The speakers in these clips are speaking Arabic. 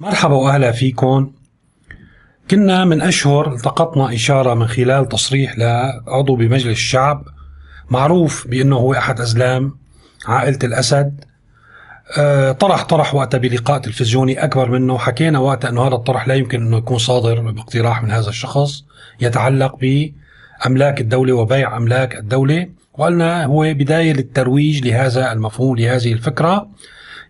مرحبا وأهلا فيكم. كنا من أشهر التقطنا إشارة من خلال تصريح لعضو بمجلس الشعب معروف بأنه هو أحد أزلام عائلة الأسد. آه، طرح طرح وقتها بلقاء تلفزيوني أكبر منه. حكينا وقتها أنه هذا الطرح لا يمكن أنه يكون صادر باقتراح من هذا الشخص يتعلق بأملاك الدولة وبيع أملاك الدولة. وقلنا هو بداية للترويج لهذا المفهوم لهذه الفكرة.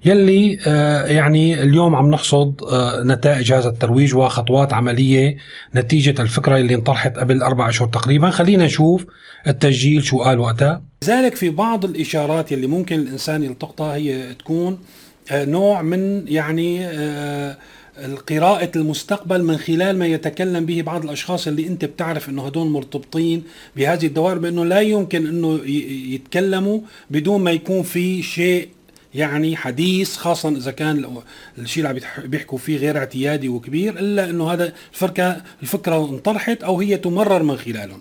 يلي آه، يعني اليوم عم نحصد آه، نتائج هذا الترويج وخطوات عملية نتيجة الفكرة اللي انطرحت قبل أربع اشهر تقريبا. خلينا نشوف التسجيل شو قال وقتها. لذلك في بعض الإشارات يلي ممكن الإنسان يلتقطها هي تكون آه، نوع من يعني قراءة المستقبل من خلال ما يتكلم به بعض الأشخاص اللي أنت بتعرف أنه هدول مرتبطين بهذه الدوائر بأنه لا يمكن أنه يتكلموا بدون ما يكون في شيء يعني حديث خاصة إذا كان الشيء اللي عم بيحكوا فيه غير اعتيادي وكبير إلا أنه هذا الفكرة الفكرة انطرحت أو هي تمرر من خلالهم.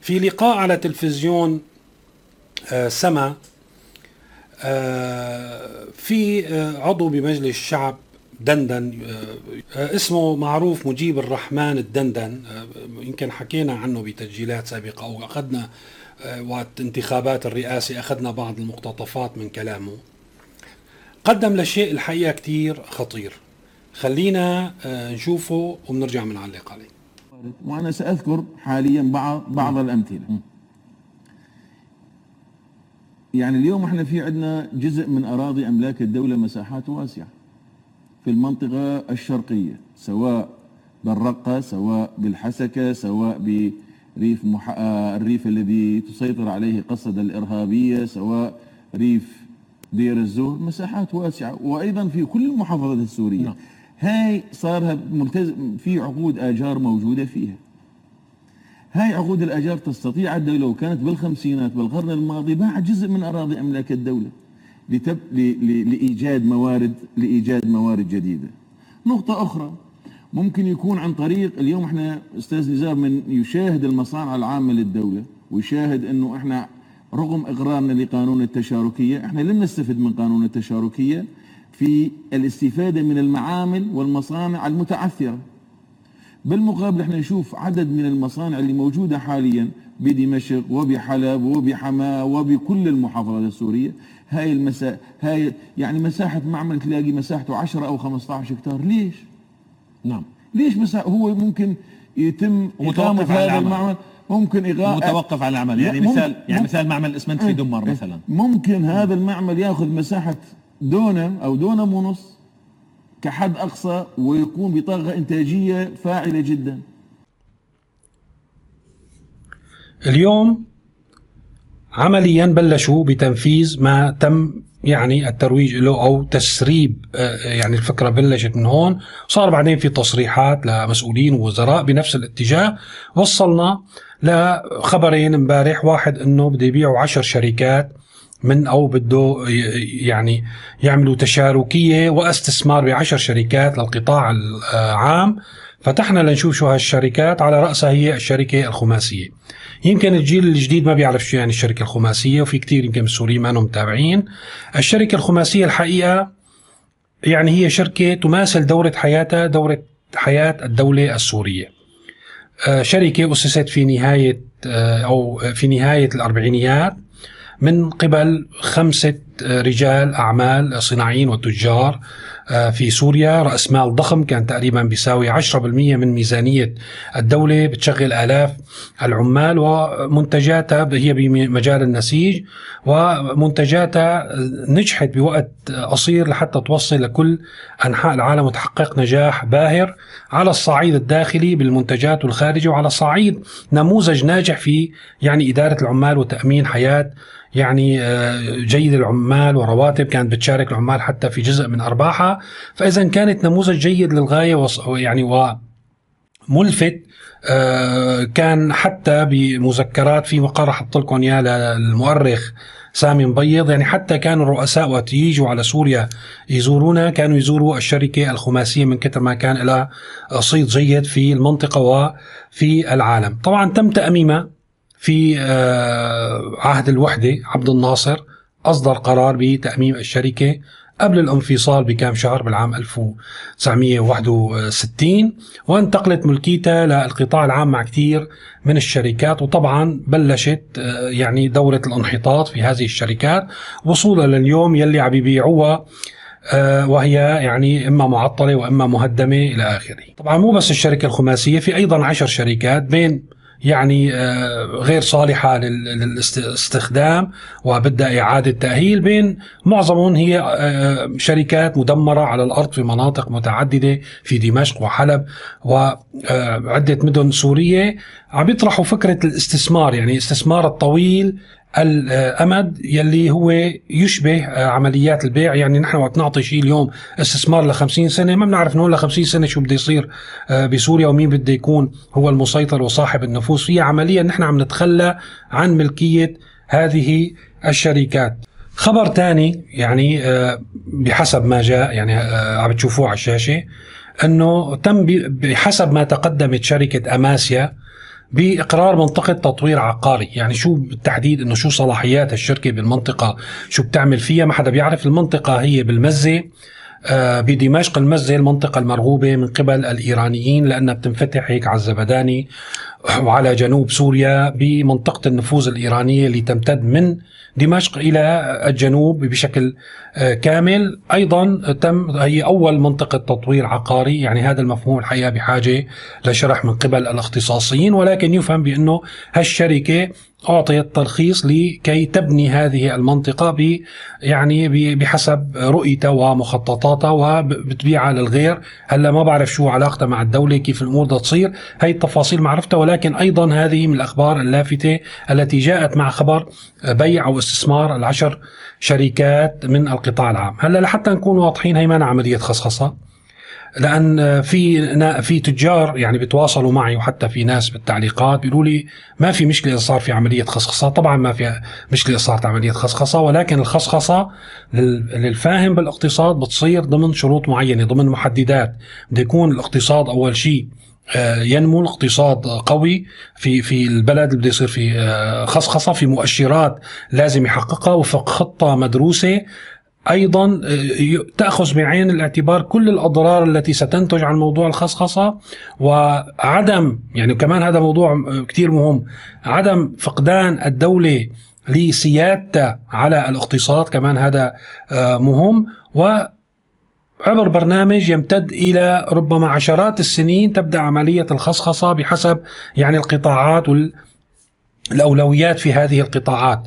في لقاء على تلفزيون آه سما آه في آه عضو بمجلس الشعب دندن اسمه معروف مجيب الرحمن الدندن يمكن حكينا عنه بتسجيلات سابقة أو أخذنا وقت انتخابات الرئاسة أخذنا بعض المقتطفات من كلامه. قدم لشيء الحقيقة كتير خطير. خلينا آه، نشوفه وبنرجع بنعلق عليه وأنا سأذكر حاليا بعض بعض الأمثلة. يعني اليوم إحنا في عندنا جزء من أراضي أملاك الدولة مساحات واسعة في المنطقة الشرقية سواء بالرقة سواء بالحسكة سواء بريف مح... آه، الريف الذي تسيطر عليه قصد الإرهابية سواء ريف دير الزور مساحات واسعة. وأيضا في كل المحافظات السورية. نعم. هاي صار ملتزم في عقود آجار موجودة فيها. هاي عقود الآجار تستطيع الدولة لو كانت بالخمسينات بالقرن الماضي باعت جزء من أراضي أملاك الدولة لتب... ل... ل... لإيجاد موارد لإيجاد موارد جديدة. نقطة أخرى ممكن يكون عن طريق اليوم إحنا أستاذ نزار من يشاهد المصانع العامة للدولة ويشاهد إنه إحنا رغم إقرارنا لقانون التشاركية إحنا لم نستفد من قانون التشاركية في الاستفادة من المعامل والمصانع المتعثرة. بالمقابل إحنا نشوف عدد من المصانع اللي موجودة حاليا بدمشق وبحلب وبحماة وبكل المحافظات السورية. هاي المسا هاي يعني مساحة معمل تلاقي مساحته 10 أو 15 هكتار. ليش؟ نعم. ليش مساحة هو ممكن يتم إقامة هذا المعمل؟ ممكن إغاء متوقف على العمل. يعني مثال يعني مثال معمل اسمنت في دمر إيه. مثلا. ممكن هذا المعمل ياخذ مساحة دونم أو دونم ونص كحد أقصى ويكون بطاقة إنتاجية فاعلة جدا. اليوم عمليا بلشوا بتنفيذ ما تم يعني الترويج له أو تسريب آه، يعني الفكرة بلشت من هون. صار بعدين في تصريحات لمسؤولين ووزراء بنفس الاتجاه. وصلنا لخبرين امبارح. واحد انه بده يبيعوا عشر شركات من أو بده يعني يعملوا تشاركية واستثمار بعشر شركات للقطاع العام فتحنا لنشوف شو هالشركات. على رأسها هي الشركة الخماسية. يمكن الجيل الجديد ما بيعرف شو يعني الشركة الخماسية وفي كثير يمكن السوريين ما متابعين. الشركة الخماسية الحقيقة يعني هي شركة تماثل دورة حياتها دورة حياة الدولة السورية. آه، شركة أسست في نهاية آه، أو في نهاية الأربعينيات من قبل خمسة آه، رجال أعمال صناعيين وتجار آه، في سوريا رأس مال ضخم كان تقريبا بيساوي 10% من ميزانية الدولة بتشغل آلاف العمال ومنتجاتها هي بمجال النسيج ومنتجاتها نجحت بوقت قصير لحتى توصل لكل أنحاء العالم وتحقق نجاح باهر على الصعيد الداخلي بالمنتجات والخارجي وعلى صعيد نموذج ناجح في يعني إدارة العمال وتأمين حياة يعني آه، جيد العمال ورواتب كانت بتشارك العمال حتى في جزء من أرباحها. فإذا كانت نموذج جيد للغاية يعني وملفت آه، كان حتى بمذكرات في مقر حط لكم اياه للمؤرخ سامي مبيض. يعني حتى كانوا الرؤساء وقت يجوا على سوريا يزورونا كانوا يزوروا الشركة الخماسية من كثر ما كان لها صيت جيد في المنطقة وفي العالم. طبعا تم تأميمها في آه، عهد الوحدة عبد الناصر أصدر قرار بتأميم الشركة قبل الانفصال بكام شهر بالعام 1961 وانتقلت ملكيتها للقطاع العام مع كثير من الشركات وطبعا بلشت آه، يعني دورة الانحطاط في هذه الشركات وصولا لليوم يلي عم يبيعوها آه، وهي يعني إما معطلة وإما مهدمة إلى آخره. طبعا مو بس الشركة الخماسية في أيضا عشر شركات بين يعني آه، غير صالحة للاستخدام وبدها إعادة تأهيل بين معظمهم هي آه، شركات مدمرة على الأرض في مناطق متعددة في دمشق وحلب وعدة مدن سورية. عم يطرحوا فكرة الاستثمار يعني استثمار الطويل الأمد يلي هو يشبه عمليات البيع. يعني نحن وقت نعطي شيء اليوم استثمار ل 50 سنة ما بنعرف نقول ل 50 سنة شو بده يصير آه، بسوريا ومين بده يكون هو المسيطر وصاحب النفوذ فيها عمليا نحن عم نتخلى عن ملكية هذه الشركات. خبر ثاني يعني آه، بحسب ما جاء يعني آه، عم تشوفوه على الشاشة إنه تم بحسب ما تقدمت شركة أماسيا بإقرار منطقة تطوير عقاري. يعني شو بالتحديد إنه شو صلاحيات الشركة بالمنطقة؟ شو بتعمل فيها؟ ما حدا بيعرف. المنطقة هي بالمزة آه، بدمشق المزة المنطقة المرغوبة من قبل الإيرانيين لأنها بتنفتح هيك على الزبداني وعلى جنوب سوريا بمنطقة النفوذ الإيرانية اللي تمتد من دمشق إلى الجنوب بشكل آه، كامل. أيضا تم هي أول منطقة تطوير عقاري يعني هذا المفهوم الحقيقة بحاجة لشرح من قبل الاختصاصيين ولكن يفهم بأنه هالشركة أعطيت ترخيص لكي تبني هذه المنطقة ب يعني بحسب رؤيتها ومخططاتها وبتبيعها للغير. هلأ ما بعرف شو علاقتها مع الدولة كيف الأمور بدها تصير. هي التفاصيل معرفتها ولكن أيضا هذه من الأخبار اللافتة التي جاءت مع خبر بيع أو استثمار العشر شركات من القطاع العام. هلا لحتى نكون واضحين هي ما عملية خصخصة لأن في في تجار يعني بيتواصلوا معي وحتى في ناس بالتعليقات بيقولوا لي ما في مشكلة إذا صار في عملية خصخصة. طبعا ما في مشكلة إذا صارت عملية خصخصة ولكن الخصخصة للفاهم بالاقتصاد بتصير ضمن شروط معينة ضمن محددات. بده يكون الاقتصاد أول شيء ينمو الاقتصاد قوي في في البلد بده يصير في آه، خصخصة في مؤشرات لازم يحققها وفق خطة مدروسة. أيضا آه، تأخذ بعين الاعتبار كل الأضرار التي ستنتج عن موضوع الخصخصة وعدم يعني كمان هذا موضوع آه، كثير مهم عدم فقدان الدولة لسيادتها على الاقتصاد كمان هذا آه، مهم. و عبر برنامج يمتد إلى ربما عشرات السنين تبدأ عملية الخصخصة بحسب يعني القطاعات والاولويات في هذه القطاعات.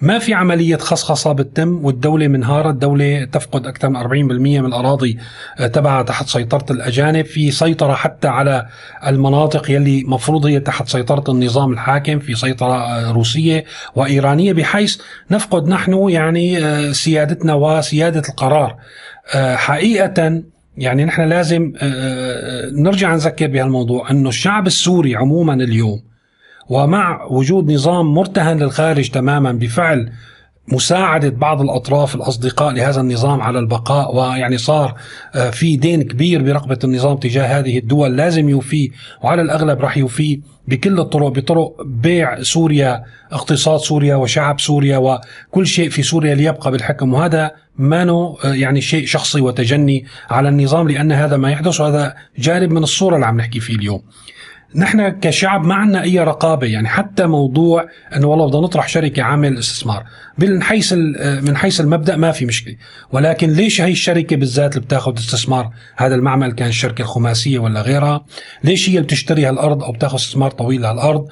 ما في عملية خصخصة بتتم والدولة منهارة؟ الدولة تفقد أكثر من 40% من الأراضي آه، تبعها تحت سيطرة الأجانب. في سيطرة حتى على المناطق يلي مفروض هي تحت سيطرة النظام الحاكم في سيطرة آه، روسية وإيرانية. بحيث نفقد نحن يعني آه، سيادتنا وسيادة القرار. حقيقة يعني نحن لازم نرجع نذكر بهالموضوع أنه الشعب السوري عموما اليوم ومع وجود نظام مرتهن للخارج تماما بفعل مساعدة بعض الأطراف الأصدقاء لهذا النظام على البقاء ويعني صار آه، في دين كبير برقبة النظام تجاه هذه الدول لازم يوفيه وعلى الأغلب راح يوفيه بكل الطرق بطرق بيع سوريا اقتصاد سوريا وشعب سوريا وكل شيء في سوريا ليبقى بالحكم. وهذا ما آه، يعني شيء شخصي وتجني على النظام لأن هذا ما يحدث وهذا جانب من الصورة اللي عم نحكي فيه اليوم. نحن كشعب ما عندنا أي رقابة يعني حتى موضوع إنه والله بدنا نطرح شركة عامل استثمار من حيث من حيث المبدأ ما في مشكلة. ولكن ليش هي الشركة بالذات اللي بتاخذ استثمار؟ هذا المعمل كان الشركة الخماسية ولا غيرها. ليش هي اللي بتشتري هالأرض أو بتاخذ استثمار طويل لهالأرض؟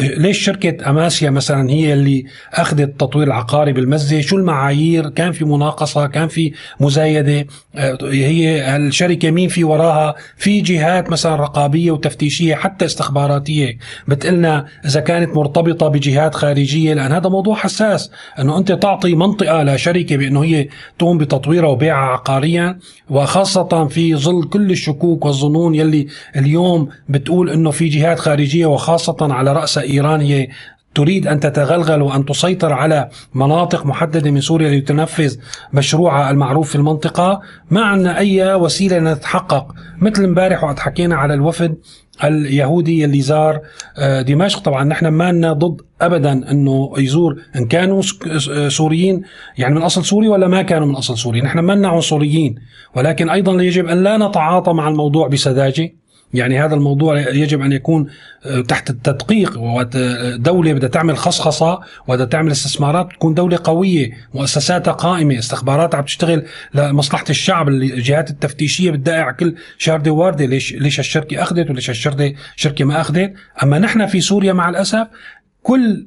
ليش شركة أماسيا مثلا هي اللي أخذت التطوير العقاري بالمزة؟ شو المعايير؟ كان في مناقصة؟ كان في مزايدة؟ آه، هي الشركة مين في وراها؟ في جهات مثلا رقابية وتفتيشية حتى استخباراتية. بتقلنا إذا كانت مرتبطة بجهات خارجية لأن هذا موضوع حساس. أنه أنت تعطي منطقة لشركة بأنه هي تقوم بتطويرها وبيعها عقاريا وخاصة في ظل كل الشكوك والظنون يلي اليوم بتقول أنه في جهات خارجية وخاصة على رأس إيران هي تريد أن تتغلغل وأن تسيطر على مناطق محددة من سوريا لتنفذ مشروعها المعروف في المنطقة. ما عندنا أي وسيلة نتحقق مثل امبارح وقت حكينا على الوفد اليهودي اللي زار آه، دمشق. طبعا نحن ما لنا ضد ابدا إنه يزور. إن كانوا سوريين يعني من أصل سوري ولا ما كانوا من أصل سوري؟ نحن ما لنا عنصريين. ولكن أيضا يجب أن لا نتعاطى مع الموضوع بسذاجة. يعني هذا الموضوع يجب أن يكون آه، تحت التدقيق ودولة بدها تعمل خصخصة وبدها تعمل استثمارات تكون دولة قوية مؤسساتها قائمة استخباراتها عم تشتغل لمصلحة الشعب الجهات التفتيشية بتدقق كل شاردة واردة ليش ليش الشركة أخذت وليش الشركة شركة ما أخذت. أما نحن في سوريا مع الأسف كل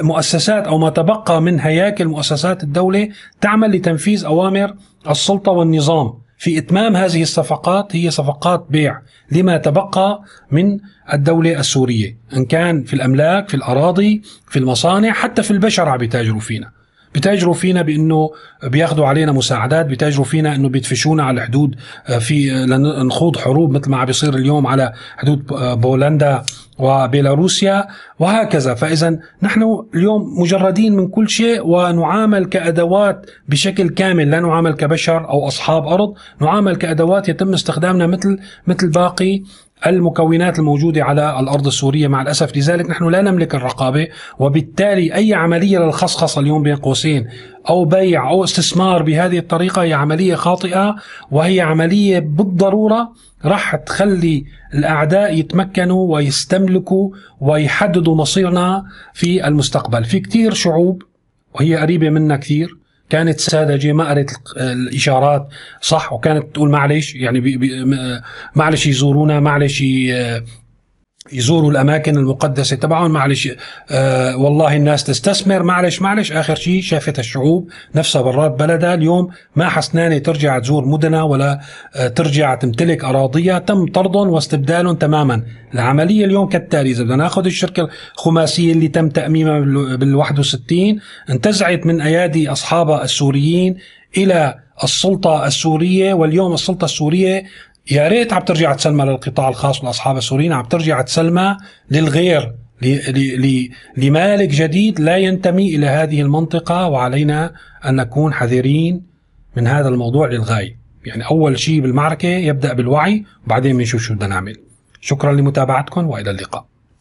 مؤسسات أو ما تبقى من هياكل مؤسسات الدولة تعمل لتنفيذ أوامر السلطة والنظام. في إتمام هذه الصفقات هي صفقات بيع لما تبقى من الدولة السورية إن كان في الأملاك في الأراضي في المصانع حتى في البشر عم بيتاجروا فينا. بتاجروا فينا بأنه بياخذوا علينا مساعدات بتاجروا فينا أنه بيدفشونا على الحدود آه، في آه، لنخوض حروب مثل ما عم بيصير اليوم على حدود آه، بولندا وبيلاروسيا وهكذا. فإذا نحن اليوم مجردين من كل شيء ونعامل كأدوات بشكل كامل لا نعامل كبشر أو أصحاب أرض نعامل كأدوات يتم استخدامنا مثل مثل باقي المكونات الموجودة على الأرض السورية مع الأسف. لذلك نحن لا نملك الرقابة وبالتالي أي عملية للخصخصة اليوم بين قوسين أو بيع أو استثمار بهذه الطريقة هي عملية خاطئة وهي عملية بالضرورة راح تخلي الأعداء يتمكنوا ويستملكوا ويحددوا مصيرنا في المستقبل. في كتير شعوب وهي قريبة منا كثير كانت ساذجه ما قرت الإشارات. صح وكانت تقول معلش يعني معلش يزورونا معلش يزوروا الأماكن المقدسة تبعهم. معلش آه والله الناس تستثمر. معلش معلش آخر شيء شافت الشعوب نفسها برات بلدها اليوم ما حسنانة ترجع تزور مدنها ولا آه ترجع تمتلك أراضيها. تم طردهم واستبدالهم تماما. العملية اليوم كالتالي إذا بدنا نأخذ الشركة الخماسية اللي تم تأميمها بال 61 انتزعت من أيادي أصحابها السوريين إلى السلطة السورية. واليوم السلطة السورية يا ريت عم ترجع تسلمها للقطاع الخاص والاصحاب السوريين عم ترجع تسلمها للغير لمالك جديد لا ينتمي إلى هذه المنطقة وعلينا أن نكون حذرين من هذا الموضوع للغاية. يعني أول شيء بالمعركة يبدأ بالوعي وبعدين بنشوف شو بدنا نعمل. شكرا لمتابعتكم وإلى اللقاء.